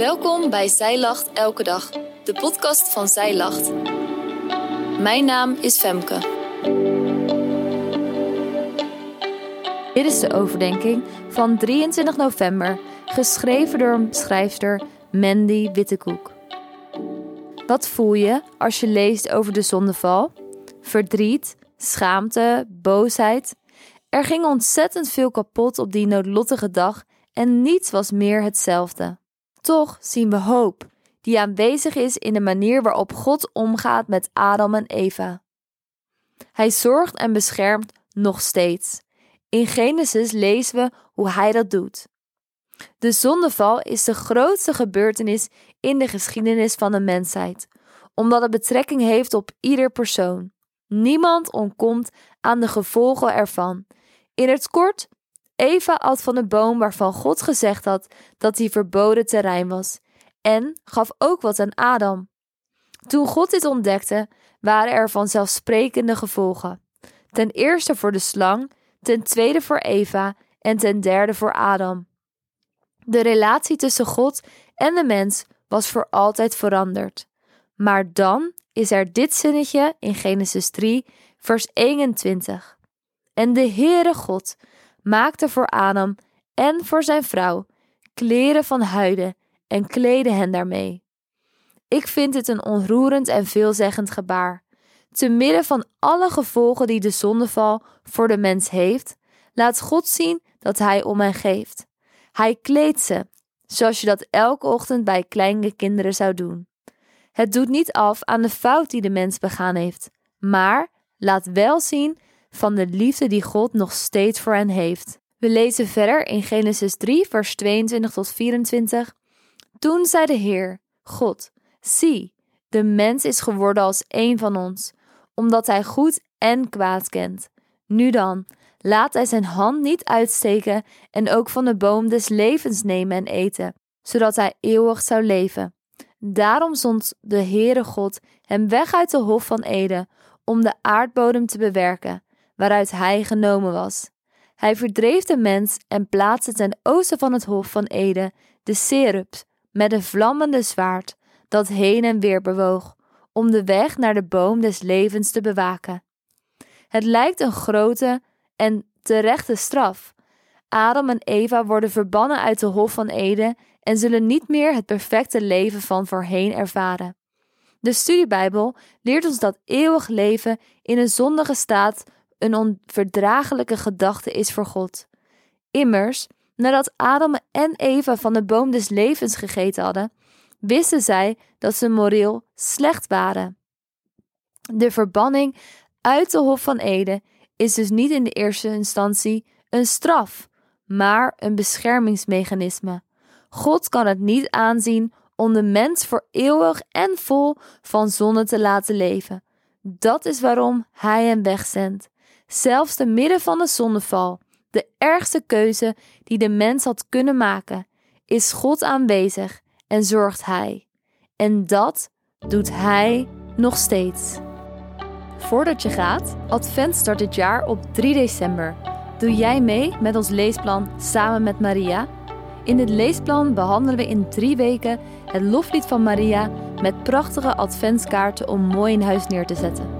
Welkom bij Zij Lacht Elke Dag, de podcast van Zij Lacht. Mijn naam is Femke. Dit is de overdenking van 23 november, geschreven door schrijfster Mandy Wittekoek. Wat voel je als je leest over de zondeval? Verdriet, schaamte, boosheid. Er ging ontzettend veel kapot op die noodlottige dag en niets was meer hetzelfde. Toch zien we hoop, die aanwezig is in de manier waarop God omgaat met Adam en Eva. Hij zorgt en beschermt nog steeds. In Genesis lezen we hoe hij dat doet. De zondeval is de grootste gebeurtenis in de geschiedenis van de mensheid, omdat het betrekking heeft op ieder persoon. Niemand ontkomt aan de gevolgen ervan. In het kort, Eva at van de boom waarvan God gezegd had dat die verboden terrein was, en gaf ook wat aan Adam. Toen God dit ontdekte, waren er vanzelfsprekende gevolgen. Ten eerste voor de slang, ten tweede voor Eva en ten derde voor Adam. De relatie tussen God en de mens was voor altijd veranderd. Maar dan is er dit zinnetje in Genesis 3, vers 21. En de Heere God maakte voor Adam en voor zijn vrouw kleren van huiden en kleedde hen daarmee. Ik vind dit een onroerend en veelzeggend gebaar. Te midden van alle gevolgen die de zondeval voor de mens heeft, laat God zien dat Hij om hen geeft. Hij kleedt ze, zoals je dat elke ochtend bij kleine kinderen zou doen. Het doet niet af aan de fout die de mens begaan heeft, maar laat wel zien van de liefde die God nog steeds voor hen heeft. We lezen verder in Genesis 3, vers 22 tot 24. Toen zei de Heer, God, zie, de mens is geworden als een van ons, omdat hij goed en kwaad kent. Nu dan, laat hij zijn hand niet uitsteken en ook van de boom des levens nemen en eten, zodat hij eeuwig zou leven. Daarom zond de Heere God hem weg uit de hof van Eden, om de aardbodem te bewerken, waaruit hij genomen was. Hij verdreef de mens en plaatste ten oosten van het hof van Eden de Serups met een vlammende zwaard dat heen en weer bewoog, om de weg naar de boom des levens te bewaken. Het lijkt een grote en terechte straf. Adam en Eva worden verbannen uit de hof van Eden en zullen niet meer het perfecte leven van voorheen ervaren. De studiebijbel leert ons dat eeuwig leven in een zondige staat een onverdraaglijke gedachte is voor God. Immers, nadat Adam en Eva van de boom des levens gegeten hadden, wisten zij dat ze moreel slecht waren. De verbanning uit de Hof van Eden is dus niet in de eerste instantie een straf, maar een beschermingsmechanisme. God kan het niet aanzien om de mens voor eeuwig en vol van zonde te laten leven. Dat is waarom Hij hem wegzendt. Zelfs te midden van de zondeval, de ergste keuze die de mens had kunnen maken, is God aanwezig en zorgt Hij. En dat doet Hij nog steeds. Voordat je gaat, Advent start dit jaar op 3 december. Doe jij mee met ons leesplan Samen met Maria? In dit leesplan behandelen we in drie weken het loflied van Maria met prachtige adventskaarten om mooi in huis neer te zetten.